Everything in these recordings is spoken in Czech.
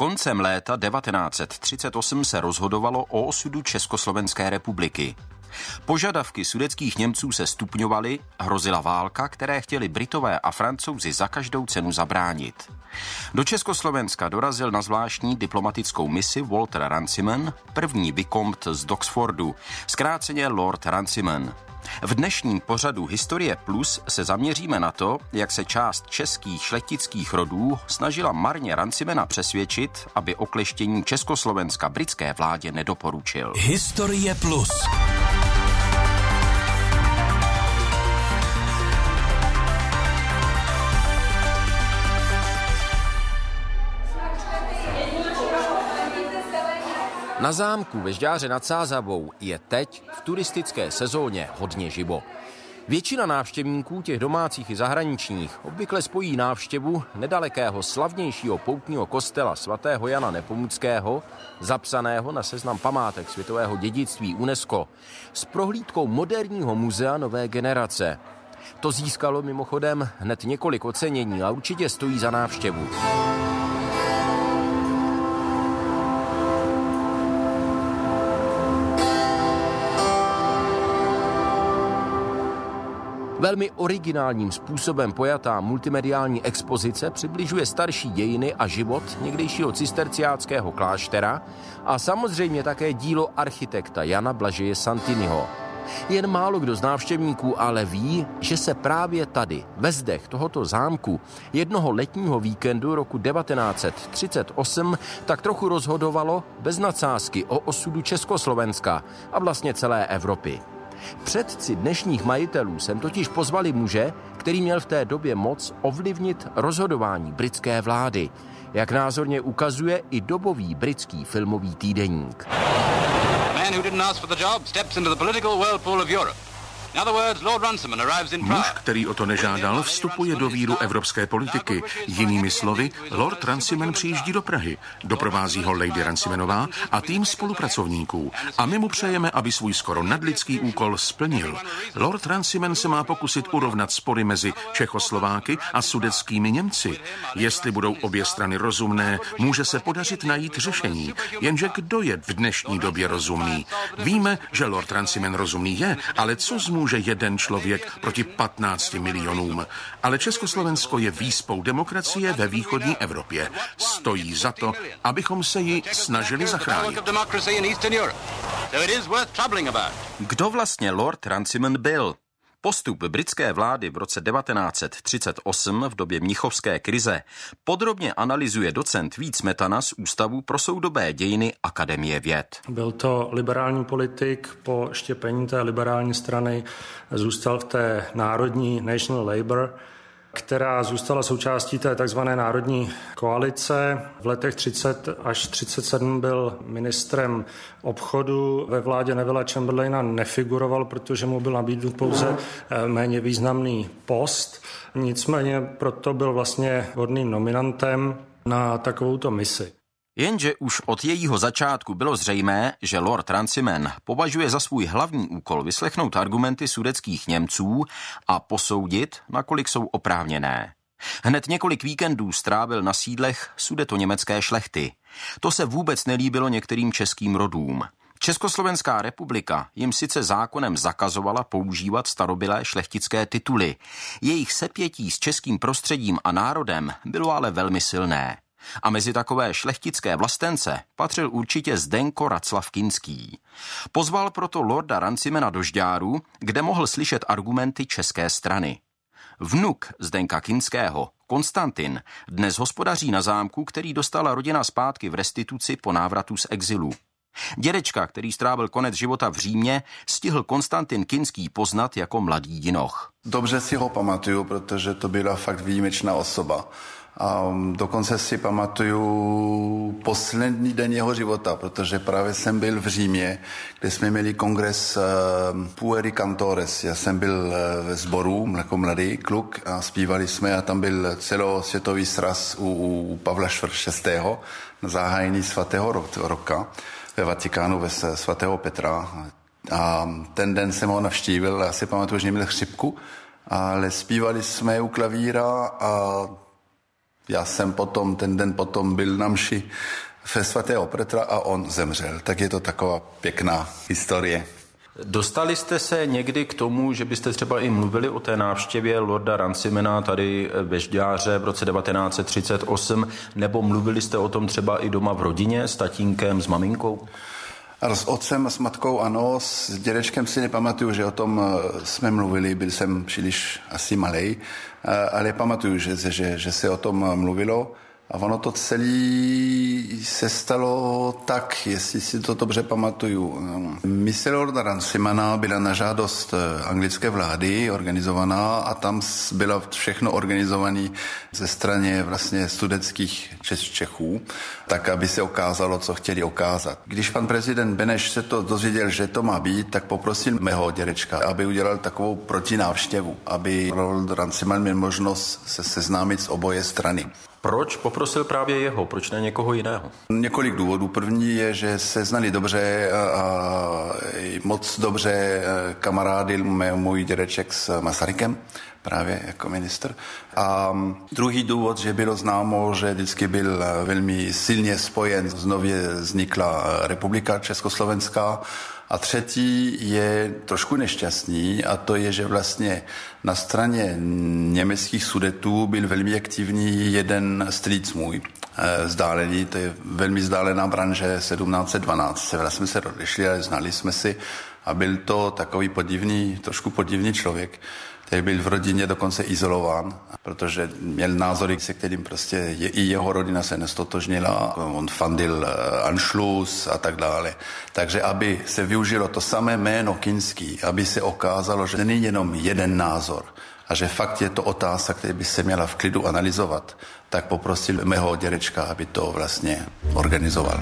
Koncem léta 1938 se rozhodovalo o osudu Československé republiky. Požadavky sudeckých Němců se stupňovaly, hrozila válka, které chtěli Britové a Francouzi za každou cenu zabránit. Do Československa dorazil na zvláštní diplomatickou misi Walter Ranciman, první Vicomte z Doxfordu, zkráceně Lord Ranciman. V dnešním pořadu Historie Plus se zaměříme na to, jak se část českých šlechtických rodů snažila marně Rancimena přesvědčit, aby okleštění Československa britské vládě nedoporučil. Historie Plus. Na zámku ve Žďáře nad Sázavou je teď v turistické sezóně hodně živo. Většina návštěvníků, těch domácích i zahraničních, obvykle spojí návštěvu nedalekého slavnějšího poutního kostela svatého Jana Nepomuckého, zapsaného na seznam památek světového dědictví UNESCO, s prohlídkou moderního muzea nové generace. To získalo mimochodem hned několik ocenění a určitě stojí za návštěvu. Velmi originálním způsobem pojatá multimediální expozice přibližuje starší dějiny a život někdejšího cisterciáckého kláštera a samozřejmě také dílo architekta Jana Blažeje Santiniho. Jen málo kdo z návštěvníků ale ví, že se právě tady, ve zdech tohoto zámku, jednoho letního víkendu roku 1938 tak trochu rozhodovalo bez nadsázky o osudu Československa a vlastně celé Evropy. Předci dnešních majitelů sem totiž pozvali muže, který měl v té době moc ovlivnit rozhodování britské vlády, jak názorně ukazuje i dobový britský filmový týdeník. Man who didn't ask for the job steps into the political whirlpool of Europe. Muž, který o to nežádal, vstupuje do víru evropské politiky. Jinými slovy, Lord Ranciman přijíždí do Prahy. Doprovází ho Lady Rancimanová a tým spolupracovníků. A my mu přejeme, aby svůj skoro nadlidský úkol splnil. Lord Ranciman se má pokusit urovnat spory mezi Čechoslováky a sudeckými Němci. Jestli budou obě strany rozumné, může se podařit najít řešení. Jenže kdo je v dnešní době rozumný? Víme, že Lord Ranciman rozumný je, ale co zmů může jeden člověk proti 15 milionům. Ale Československo je výspou demokracie ve východní Evropě. Stojí za to, abychom se ji snažili zachránit. Kdo vlastně Lord Ranciman byl? Postup britské vlády v roce 1938 v době mnichovské krize podrobně analyzuje docent Víc Metana z Ústavu pro soudobé dějiny Akademie věd. Byl to liberální politik, po štěpení té liberální strany zůstal v té národní National Labour, která zůstala součástí té tzv. národní koalice. V letech 30 až 37 byl ministrem obchodu. Ve vládě Neville Chamberlaina nefiguroval, protože mu byl nabídnut pouze eh, méně významný post. Nicméně proto byl vlastně hodným nominantem na takovouto misi. Jenže už od jejího začátku bylo zřejmé, že Lord Ranciman považuje za svůj hlavní úkol vyslechnout argumenty sudeckých Němců a posoudit, nakolik jsou oprávněné. Hned několik víkendů strávil na sídlech sudeto-německé šlechty. To se vůbec nelíbilo některým českým rodům. Československá republika jim sice zákonem zakazovala používat starobilé šlechtické tituly. Jejich sepětí s českým prostředím a národem bylo ale velmi silné. A mezi takové šlechtické vlastence patřil určitě Zdenko Raclav Kinský. Pozval proto lorda Rancimena do Žďáru, kde mohl slyšet argumenty české strany. Vnuk Zdenka Kinského, Konstantin, dnes hospodaří na zámku, který dostala rodina zpátky v restituci po návratu z exilu. Dědečka, který strávil konec života v Římě, stihl Konstantin Kinský poznat jako mladý jinoch. Dobře si ho pamatuju, protože to byla fakt výjimečná osoba. A dokonce si pamatuju poslední den jeho života, protože právě jsem byl v Římě, kde jsme měli kongres uh, Pueri Cantores. Já jsem byl uh, ve sboru jako mladý kluk a zpívali jsme a tam byl celosvětový sraz u, u Pavla VI. na zahájení svatého roka ve Vatikánu ve svatého Petra. A ten den jsem ho navštívil, já si pamatuju, že měl chřipku, ale zpívali jsme u klavíra a Já jsem potom, ten den potom byl na mši ve svatého Petra a on zemřel. Tak je to taková pěkná historie. Dostali jste se někdy k tomu, že byste třeba i mluvili o té návštěvě Lorda Rancimena tady ve Žďáře v roce 1938, nebo mluvili jste o tom třeba i doma v rodině s tatínkem, s maminkou? S otcem a s matkou ano, s dědečkem si nepamatuju, že o tom eh, jsme mluvili, byl jsem příliš asi malej, eh, ale pamatuju, že, že, že se o tom mluvilo. A ono to celé se stalo tak, jestli si to dobře pamatuju. Mise Lorda Rancimana byla na žádost eh, anglické vlády organizovaná a tam bylo všechno organizované ze straně vlastně studeckých Čechů, tak aby se ukázalo, co chtěli ukázat. Když pan prezident Beneš se to dozvěděl, že to má být, tak poprosil mého dědečka, aby udělal takovou protinávštěvu, aby Lord Ranciman měl možnost se seznámit s oboje strany. Proč poprosil právě jeho, proč ne někoho jiného? Několik důvodů. První je, že se znali dobře a moc dobře kamarádil můj dědeček s Masarykem právě jako minister. A druhý důvod, že bylo známo, že vždycky byl velmi silně spojen s nově vznikla republika Československá a třetí je trošku nešťastný a to je, že vlastně na straně německých sudetů byl velmi aktivní jeden strýc můj, eh, vzdálený, to je velmi vzdálená branže 1712. Severa jsme se odešli, ale znali jsme si a byl to takový podivný, trošku podivný člověk který byl v rodině dokonce izolován, protože měl názory, se kterým prostě je, i jeho rodina se nestotožnila. On fandil eh, Anschluss a tak dále. Takže aby se využilo to samé jméno kinský, aby se okázalo, že není jenom jeden názor, a že fakt je to otázka, která by se měla v klidu analyzovat, tak poprosil mého dědečka, aby to vlastně organizoval.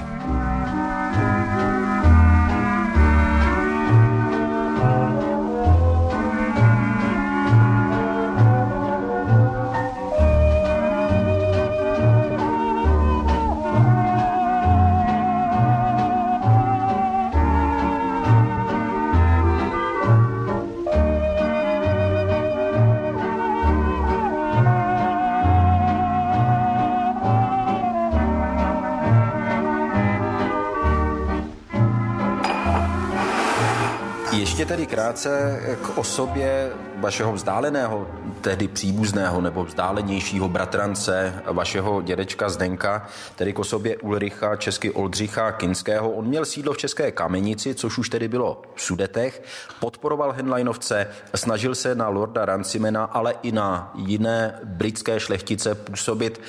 Krátce k osobě vašeho vzdáleného, tehdy příbuzného nebo vzdálenějšího bratrance, vašeho dědečka Zdenka, tedy k osobě Ulricha, česky Oldřicha Kinského. On měl sídlo v České Kamenici, což už tedy bylo v Sudetech, podporoval Henleinovce, snažil se na Lorda Rancimena, ale i na jiné britské šlechtice působit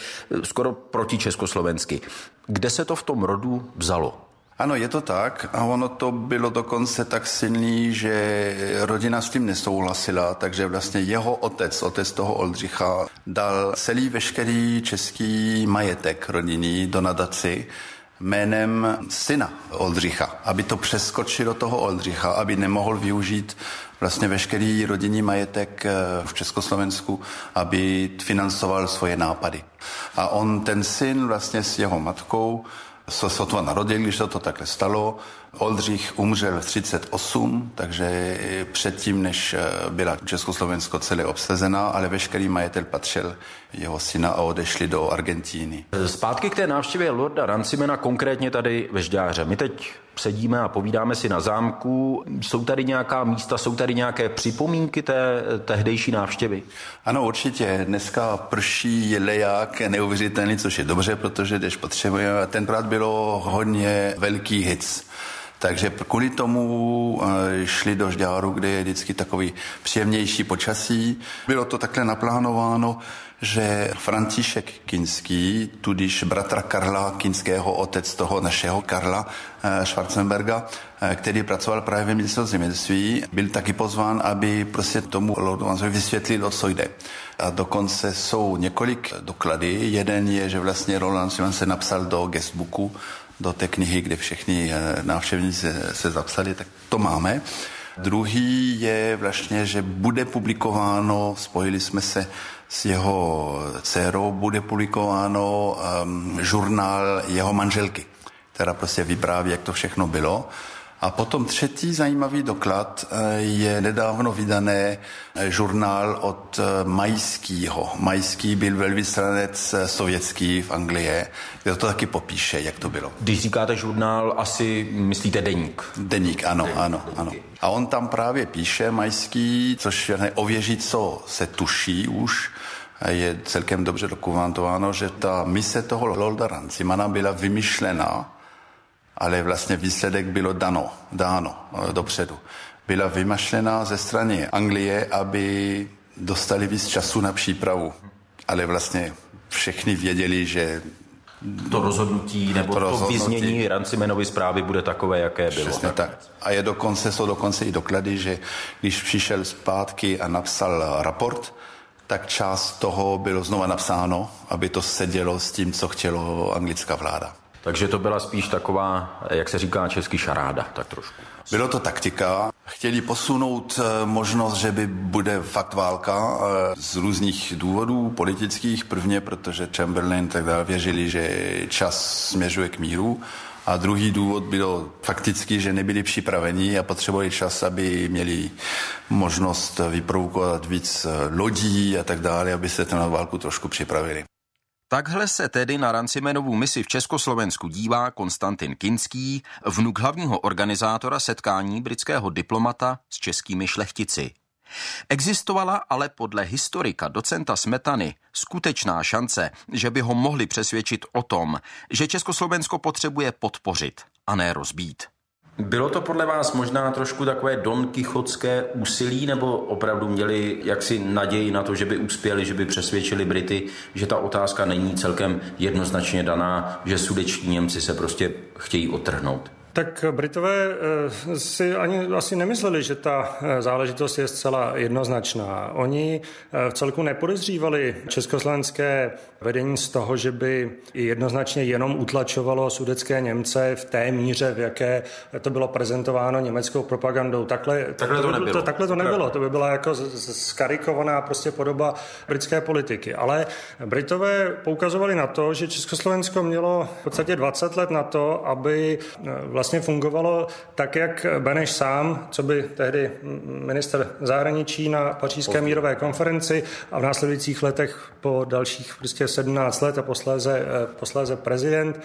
skoro proti československy. Kde se to v tom rodu vzalo? Ano, je to tak a ono to bylo dokonce tak silný, že rodina s tím nesouhlasila, takže vlastně jeho otec, otec toho Oldřicha, dal celý veškerý český majetek rodinný do nadaci jménem syna Oldřicha, aby to přeskočilo toho Oldřicha, aby nemohl využít vlastně veškerý rodinný majetek eh, v Československu, aby financoval svoje nápady. A on, ten syn vlastně s jeho matkou, se sotva narodil, když se to takhle stalo. Oldřich umřel v 38, takže předtím, než eh, byla Československo celé obsazená, ale veškerý majetel patřil jeho syna a odešli do Argentíny. Zpátky k té návštěvě Lorda Rancimena, konkrétně tady ve Žďáře. My teď sedíme a povídáme si na zámku. Jsou tady nějaká místa, jsou tady nějaké připomínky té tehdejší návštěvy? Ano, určitě. Dneska prší leják neuvěřitelný, což je dobře, protože když potřebujeme, tenkrát bylo hodně velký hits. Takže kvůli tomu eh, šli do Žďáru, kde je vždycky takový příjemnější počasí. Bylo to takhle naplánováno, že František Kinský, tudíž bratra Karla Kinského, otec toho našeho Karla eh, Schwarzenberga, eh, který pracoval právě ve ministerstvu zemědělství, byl taky pozván, aby prostě tomu Lordu vysvětlil, o co jde. A dokonce jsou několik doklady. Jeden je, že vlastně Roland Simon se napsal do guestbooku, do té knihy, kde všichni eh, návštěvníci se zapsali, tak to máme. Druhý je vlastně, že bude publikováno, spojili jsme se s jeho dcerou, bude publikováno um, žurnál jeho manželky, která prostě vypráví, jak to všechno bylo. A potom třetí zajímavý doklad eh, je nedávno vydaný eh, žurnál od eh, Majskýho. Majský byl velvyslanec sovětský v Anglii, kde to taky popíše, jak to bylo. Když říkáte žurnál, asi myslíte deník. Deník, ano, deník, ano, ano. A on tam právě píše, Majský, což je ověří, co se tuší už, je celkem dobře dokumentováno, že ta mise toho Lolda Rancimana byla vymyšlená ale vlastně výsledek bylo dano, dáno eh, dopředu. Byla vymašlená ze strany Anglie, aby dostali víc času na přípravu. Ale vlastně všichni věděli, že to rozhodnutí nebo to, rozhodnutí, to vyznění Rancimenovy zprávy bude takové, jaké bylo. Přesně tak. A je dokonce, jsou dokonce i doklady, že když přišel zpátky a napsal raport, tak část toho bylo znova napsáno, aby to sedělo s tím, co chtělo anglická vláda. Takže to byla spíš taková, jak se říká český šaráda, tak trošku. Bylo to taktika. Chtěli posunout eh, možnost, že by bude fakt válka eh, z různých důvodů politických. Prvně, protože Chamberlain tak dále věřili, že čas směřuje k míru. A druhý důvod byl fakticky, že nebyli připraveni a potřebovali čas, aby měli možnost vyprovokovat víc eh, lodí a tak dále, aby se na válku trošku připravili. Takhle se tedy na Rancimenovu misi v Československu dívá Konstantin Kinský, vnuk hlavního organizátora setkání britského diplomata s českými šlechtici. Existovala ale podle historika docenta Smetany skutečná šance, že by ho mohli přesvědčit o tom, že Československo potřebuje podpořit a ne rozbít. Bylo to podle vás možná trošku takové donkichotské úsilí, nebo opravdu měli jaksi naději na to, že by uspěli, že by přesvědčili Brity, že ta otázka není celkem jednoznačně daná, že sudeční Němci se prostě chtějí otrhnout? Tak Britové eh, si ani asi nemysleli, že ta eh, záležitost je zcela jednoznačná. Oni eh, v celku nepodezřívali československé vedení z toho, že by jednoznačně jenom utlačovalo sudecké Němce v té míře, v jaké to bylo prezentováno německou propagandou. Takhle, takhle to, nebylo. To, takhle to nebylo. To by byla jako skarikovaná prostě podoba britské politiky. Ale Britové poukazovali na to, že Československo mělo v podstatě 20 let na to, aby vlastně fungovalo tak, jak Beneš sám, co by tehdy minister zahraničí na pařížské mírové konferenci a v následujících letech po dalších prostě 17 let a posléze, eh, posléze prezident,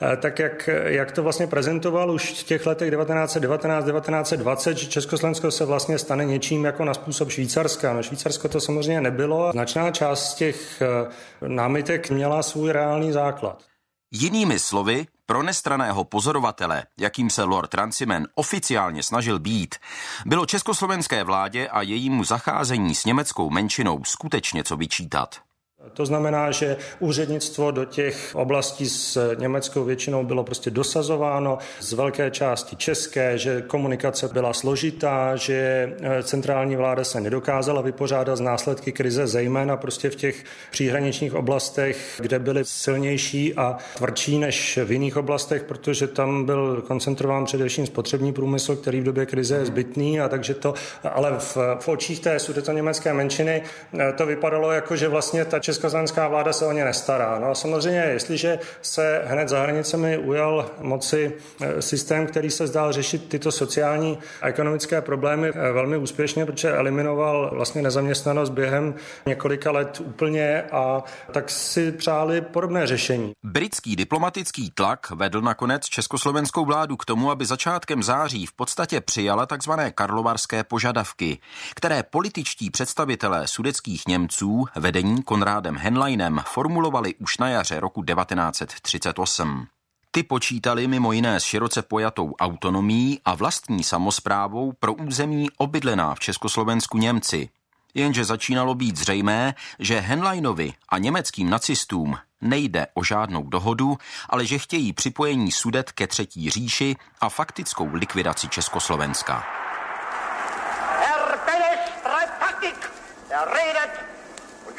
eh, tak jak, jak to vlastně prezentoval už v těch letech 1919-1920, že Československo se vlastně stane něčím jako na způsob Švýcarska. No Švýcarsko to samozřejmě nebylo. Značná část těch eh, námitek měla svůj reálný základ. Jinými slovy, pro nestraného pozorovatele, jakým se Lord Rancimen oficiálně snažil být, bylo československé vládě a jejímu zacházení s německou menšinou skutečně co vyčítat. To znamená, že úřednictvo do těch oblastí s německou většinou bylo prostě dosazováno z velké části české, že komunikace byla složitá, že eh, centrální vláda se nedokázala vypořádat z následky krize, zejména prostě v těch příhraničních oblastech, kde byly silnější a tvrdší než v jiných oblastech, protože tam byl koncentrován především spotřební průmysl, který v době krize je zbytný a takže to, ale v, v očích té německé menšiny eh, to vypadalo jako, že vlastně ta československá vláda se o ně nestará. No a samozřejmě, jestliže se hned za hranicemi ujal moci eh, systém, který se zdál řešit tyto sociální a ekonomické problémy eh, velmi úspěšně, protože eliminoval vlastně nezaměstnanost během několika let úplně a tak si přáli podobné řešení. Britský diplomatický tlak vedl nakonec československou vládu k tomu, aby začátkem září v podstatě přijala tzv. karlovarské požadavky, které političtí představitelé sudeckých Němců vedení Konráda Konrádem Henleinem formulovali už na jaře roku 1938. Ty počítali mimo jiné s široce pojatou autonomí a vlastní samozprávou pro území obydlená v Československu Němci. Jenže začínalo být zřejmé, že Henleinovi a německým nacistům nejde o žádnou dohodu, ale že chtějí připojení Sudet ke třetí říši a faktickou likvidaci Československa. Herr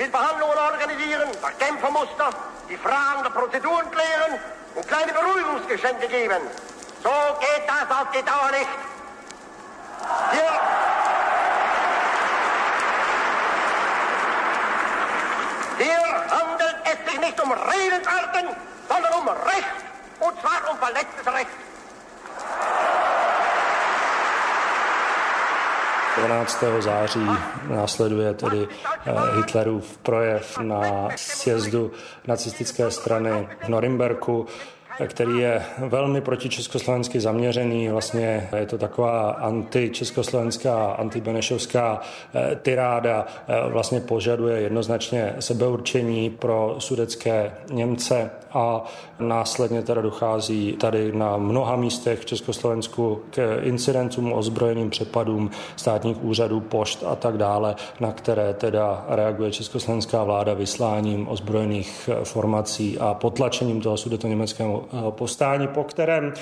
will Verhandlungen organisieren, nach Kämpfermuster, die Fragen der Prozeduren klären und kleine Beruhigungsgeschenke geben. So geht das auf die Dauer nicht. Hier, hier handelt es sich nicht um Redensarten, sondern um Recht, und zwar um verletztes Recht. 12. září následuje tedy eh, Hitlerův projev na sjezdu nacistické strany v Norimberku který je velmi proti československy zaměřený. Vlastně je to taková antičeskoslovenská, antibenešovská eh, tyráda. Eh, vlastně požaduje jednoznačně sebeurčení pro sudecké Němce a následně teda dochází tady na mnoha místech v Československu k incidentům, ozbrojeným přepadům státních úřadů, pošt a tak dále, na které teda reaguje československá vláda vysláním ozbrojených formací a potlačením toho sudeto eh, postání, po kterém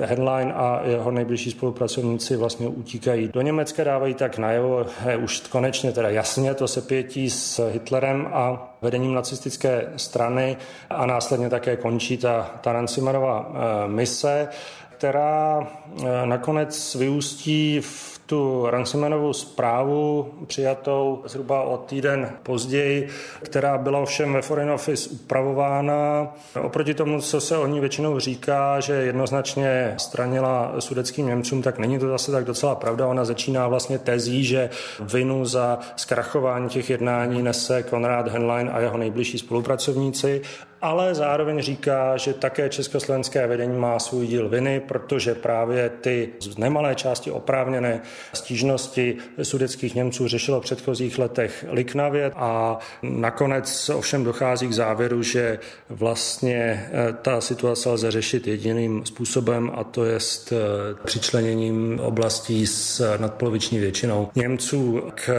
Headline a jeho nejbližší spolupracovníci vlastně utíkají do Německa, dávají tak najevo, je už konečně teda jasně to sepětí s Hitlerem a vedením nacistické strany a následně také končí ta, ta eh, mise, která eh, nakonec vyústí v tu Ransomanovu zprávu přijatou zhruba o týden později, která byla ovšem ve Foreign Office upravována. Oproti tomu, co se o ní většinou říká, že jednoznačně stranila sudeckým Němcům, tak není to zase tak docela pravda. Ona začíná vlastně tezí, že vinu za zkrachování těch jednání nese Konrad Henlein a jeho nejbližší spolupracovníci ale zároveň říká, že také československé vedení má svůj díl viny, protože právě ty z nemalé části oprávněné stížnosti sudeckých Němců řešilo v předchozích letech Liknavě a nakonec ovšem dochází k závěru, že vlastně eh, ta situace lze řešit jediným způsobem a to je eh, přičleněním oblastí s nadpoloviční většinou Němců k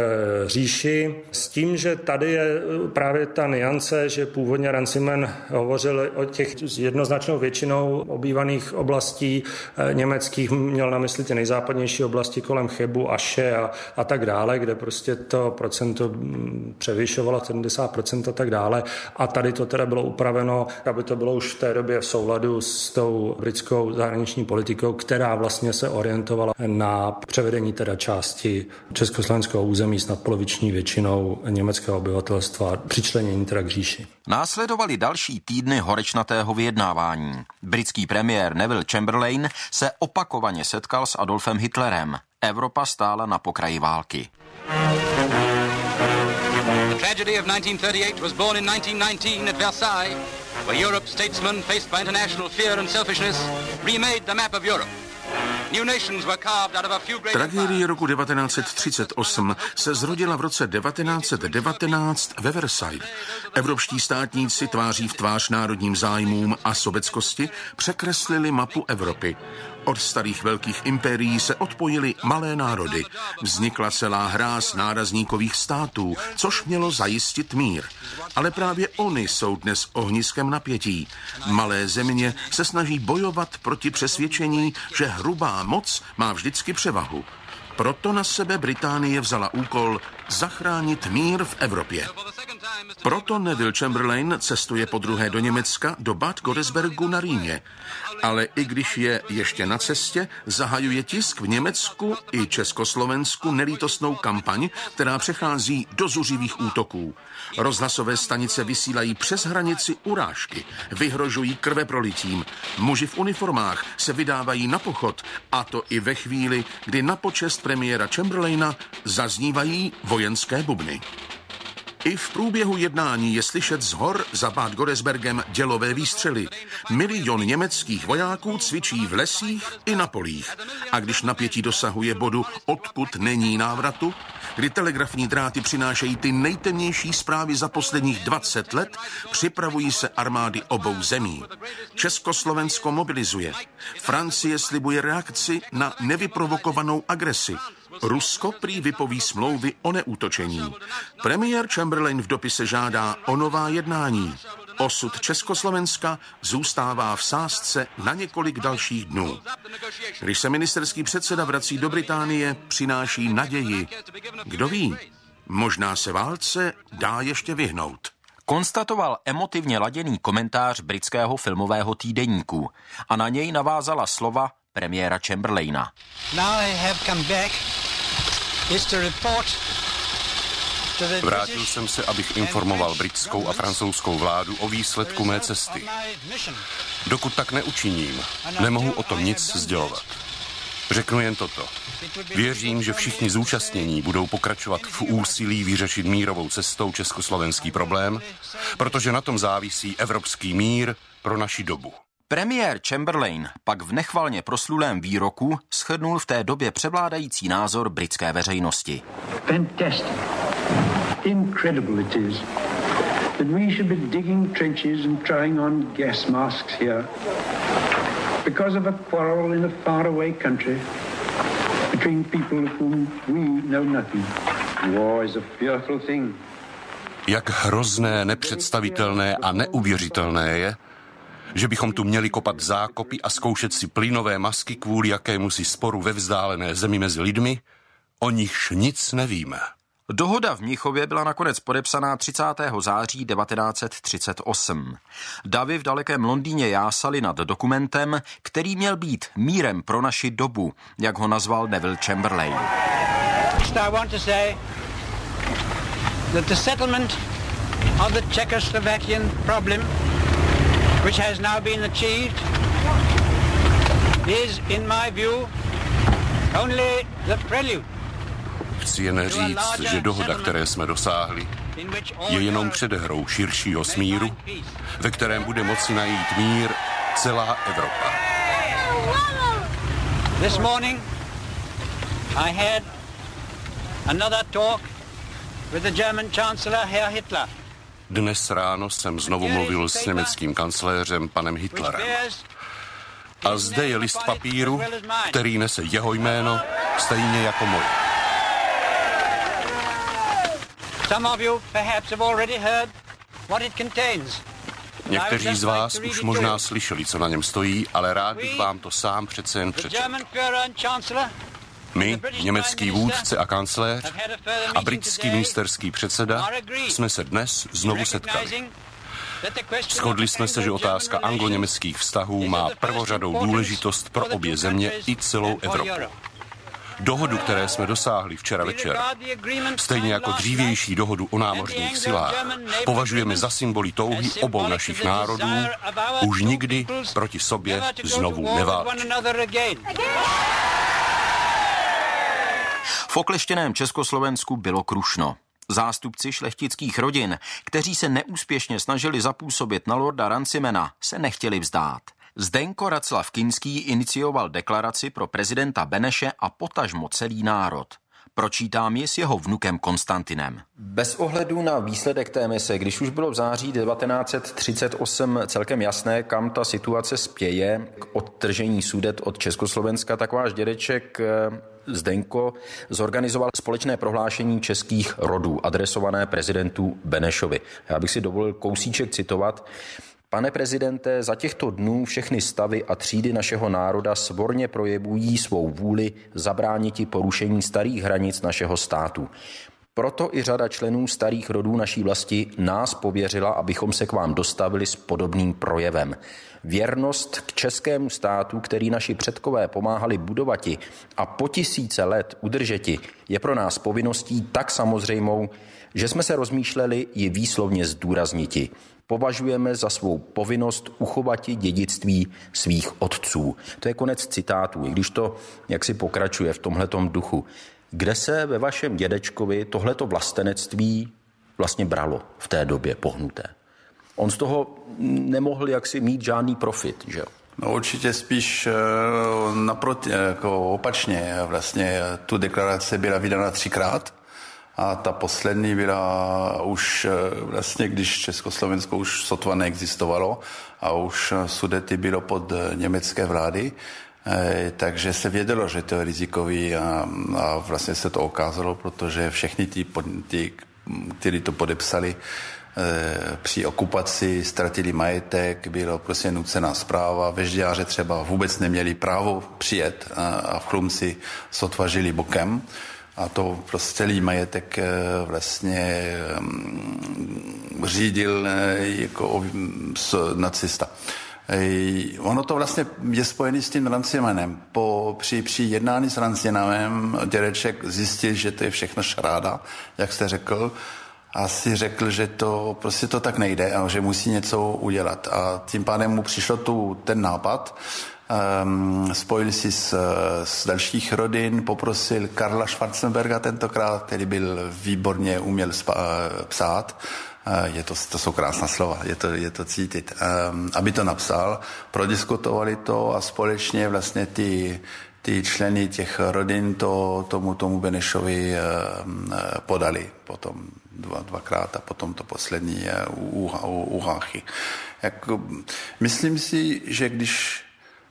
říši. S tím, že tady je právě ta niance, že původně Ranciman hovořil o těch jednoznačnou většinou obývaných oblastí eh, německých, měl na mysli ty nejzápadnější oblasti kolem Chebu, Aše a, a tak dále, kde prostě to procento mm, převyšovalo 70% a tak dále. A tady to teda bylo upraveno, aby to bylo už v té době v souladu s tou britskou zahraniční politikou, která vlastně se orientovala na převedení teda části československého území s nadpoloviční většinou německého obyvatelstva, přičlenění teda k říši. Následovali další týdny horečnatého vyjednávání. Britský premiér Neville Chamberlain se opakovaně setkal s Adolfem Hitlerem. Evropa stála na pokraji války. The tragedy of 1938 was born in 1919 at Versailles, where Europe's statesmen, faced by international fear and selfishness, remade the map of Europe. Tragédie roku 1938 se zrodila v roce 1919 ve Versailles. Evropští státníci tváří v tvář národním zájmům a sobeckosti překreslili mapu Evropy. Od starých velkých impérií se odpojily malé národy. Vznikla celá hra z nárazníkových států, což mělo zajistit mír. Ale právě oni jsou dnes ohniskem napětí. Malé země se snaží bojovat proti přesvědčení, že hrubá moc má vždycky převahu. Proto na sebe Británie vzala úkol zachránit mír v Evropě. Proto Neville Chamberlain cestuje po druhé do Německa, do Bad Godesbergu na Rýně. Ale i když je ještě na cestě, zahajuje tisk v Německu i Československu nelítostnou kampaň, která přechází do zuřivých útoků. Rozhlasové stanice vysílají přes hranici urážky, vyhrožují krve prolitím. Muži v uniformách se vydávají na pochod, a to i ve chvíli, kdy na počest premiéra Chamberlaina zaznívají vojenské bubny. I v průběhu jednání je slyšet z hor za Bad Goresbergem dělové výstřely. Milion německých vojáků cvičí v lesích i na polích. A když napětí dosahuje bodu, odkud není návratu, kdy telegrafní dráty přinášejí ty nejtemnější zprávy za posledních 20 let, připravují se armády obou zemí. Československo mobilizuje. Francie slibuje reakci na nevyprovokovanou agresi. Rusko prý vypoví smlouvy o neútočení. Premiér Chamberlain v dopise žádá o nová jednání. Osud Československa zůstává v sázce na několik dalších dnů. Když se ministerský předseda vrací do Británie, přináší naději. Kdo ví, možná se válce dá ještě vyhnout. Konstatoval emotivně laděný komentář britského filmového týdeníku a na něj navázala slova premiéra Chamberlaina. Now I have come back Vrátil jsem se, abych informoval britskou a francouzskou vládu o výsledku mé cesty. Dokud tak neučiním, nemohu o tom nic sdělovat. Řeknu jen toto. Věřím, že všichni zúčastnění budou pokračovat v úsilí vyřešit mírovou cestou československý problém, protože na tom závisí evropský mír pro naši dobu. Premiér Chamberlain pak v nechvalně proslulém výroku shrnul v té době převládající názor britské veřejnosti. Fantastic. Incredible it is that we should be digging trenches and trying on gas masks here because of a quarrel in a faraway country between people of whom we know nothing. War is a fearful thing. Jak hrozné, nepředstavitelné a neuvěřitelné je, že bychom tu měli kopat zákopy a zkoušet si plynové masky kvůli jakému si sporu ve vzdálené zemi mezi lidmi, o nichž nic nevíme. Dohoda v Mnichově byla nakonec podepsaná 30. září 1938. Davy v dalekém Londýně jásali nad dokumentem, který měl být mírem pro naši dobu, jak ho nazval Neville Chamberlain. I want to say that the settlement of the Czechoslovakian problem, which has now been achieved, is in my view only the prelude Chci jen říct, že dohoda, které jsme dosáhli, je jenom předehrou širšího smíru, ve kterém bude moci najít mír celá Evropa. This morning I had another talk with the German Chancellor Herr Hitler. Dnes ráno jsem znovu mluvil s německým kancléřem panem Hitlerem. A zde je list papíru, který nese jeho jméno, stejně jako moje. Some of you perhaps have already heard what it contains. Někteří z vás už možná slyšeli, co na něm stojí, ale rád bych vám to sám přece jen přečetl. My, německý vůdce a kancléř a britský ministerský předseda, jsme se dnes znovu setkali. Shodli jsme se, že otázka anglo-německých vztahů má prvořadou důležitost pro obě země i celou Evropu. Dohodu, které jsme dosáhli včera večer, stejně jako dřívější dohodu o námořních silách, považujeme za symboly touhy obou našich národů už nikdy proti sobě znovu neválčit. Okleštěném Československu bylo krušno. Zástupci šlechtických rodin, kteří se neúspěšně snažili zapůsobit na lorda Rancimena, se nechtěli vzdát. Zdenko Raclav Kinský inicioval deklaraci pro prezidenta Beneše a potažmo celý národ. Pročítám ji s jeho vnukem Konstantinem. Bez ohledu na výsledek té mise, když už bylo v září 1938 celkem jasné, kam ta situace spěje k odtržení sudet od Československa, tak váš dědeček eh, Zdenko zorganizoval společné prohlášení českých rodů adresované prezidentu Benešovi. Já bych si dovolil kousíček citovat. Pane prezidente, za těchto dnů všechny stavy a třídy našeho národa svorně projevují svou vůli zabrániti porušení starých hranic našeho státu. Proto i řada členů starých rodů naší vlasti nás pověřila, abychom se k vám dostavili s podobným projevem. Věrnost k českému státu, který naši předkové pomáhali budovati a po tisíce let udržeti, je pro nás povinností tak samozřejmou, že jsme se rozmýšleli ji výslovně zdůrazniti považujeme za svou povinnost uchovat dědictví svých otců. To je konec citátu, i když to jak si pokračuje v tomhletom duchu. Kde se ve vašem dědečkovi tohleto vlastenectví vlastně bralo v té době pohnuté? On z toho nemohl jaksi mít žádný profit, že jo? No určitě spíš eh, naproti, jako opačně. Vlastně tu deklaraci byla vydána třikrát a ta poslední byla už eh, vlastně, když Československo už sotva neexistovalo a už Sudety bylo pod eh, německé vlády, eh, takže se vědělo, že to je rizikový a, a vlastně se to ukázalo, protože všechny ty, ty kteří to podepsali, při okupaci ztratili majetek, bylo prostě nucená zpráva, vežďáře třeba vůbec neměli právo přijet a v Chlumci sotva žili bokem a to prostě celý majetek eh, vlastně mm, řídil eh, jako nacista. Ono to vlastně je spojené s tím Rancimanem. Po, při, při jednání s Rancimanem dědeček zjistil, že to je všechno šráda, jak jste řekl, a si řekl, že to prostě to tak nejde a že musí něco udělat. A tím pádem mu přišlo tu ten nápad, Um, spojil si s, s dalších rodin, poprosil Karla Schwarzenberga tentokrát, který byl výborně uměl spa, psát, je to, to jsou krásná slova, je to, je to cítit, um, aby to napsal, prodiskutovali to a společně vlastně ty, ty členy těch rodin to, tomu, tomu Benešovi um, podali potom dva, dvakrát a potom to poslední u, u, u Háchy. Jako, myslím si, že když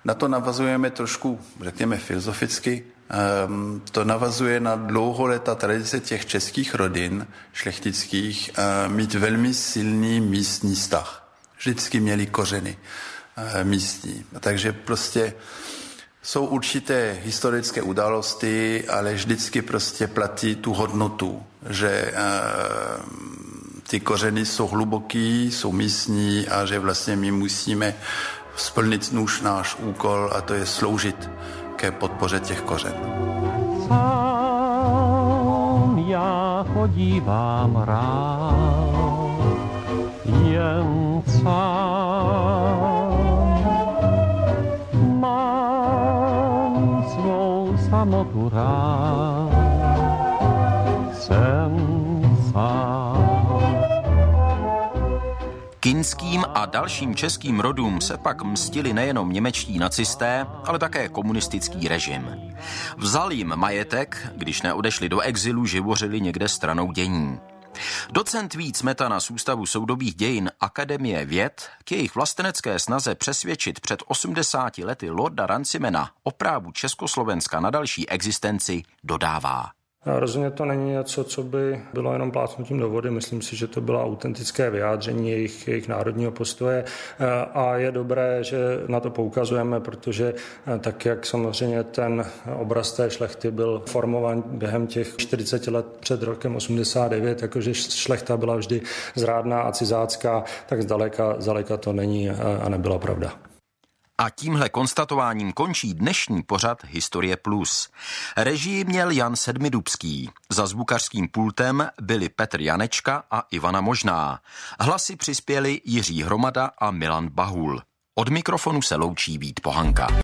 na to navazujeme trošku, řekněme, filozoficky, to navazuje na dlouholetá tradice těch českých rodin šlechtických uh, mít velmi silný místní vztah. Vždycky měli kořeny uh, místní. Takže prostě jsou určité historické události, ale vždycky prostě platí tu hodnotu, že ty kořeny jsou hluboký, jsou místní a že vlastně my musíme splnit nůž náš úkol a to je sloužit ke podpoře těch kořen. Sám já chodívám rád, jen sám. Mám svou samotu rád, Kinským a dalším českým rodům se pak mstili nejenom němečtí nacisté, ale také komunistický režim. Vzal jim majetek, když neodešli do exilu, živořili někde stranou dění. Docent Vít Smetana z Ústavu soudobých dějin Akademie věd k jejich vlastenecké snaze přesvědčit před 80 lety Lorda Rancimena o právu Československa na další existenci dodává. Rozhodně to není něco, co by bylo jenom plácnutím do vody. Myslím si, že to bylo autentické vyjádření jejich, jejich národního postoje a je dobré, že na to poukazujeme, protože tak, jak samozřejmě ten obraz té šlechty byl formován během těch 40 let před rokem 89, jakože šlechta byla vždy zrádná a cizácká, tak zdaleka, zdaleka to není a nebyla pravda. A tímhle konstatováním končí dnešní pořad Historie Plus. Režii měl Jan Sedmidubský. Za zvukařským pultem byli Petr Janečka a Ivana Možná. Hlasy přispěli Jiří Hromada a Milan Bahul. Od mikrofonu se loučí Vít Pohanka.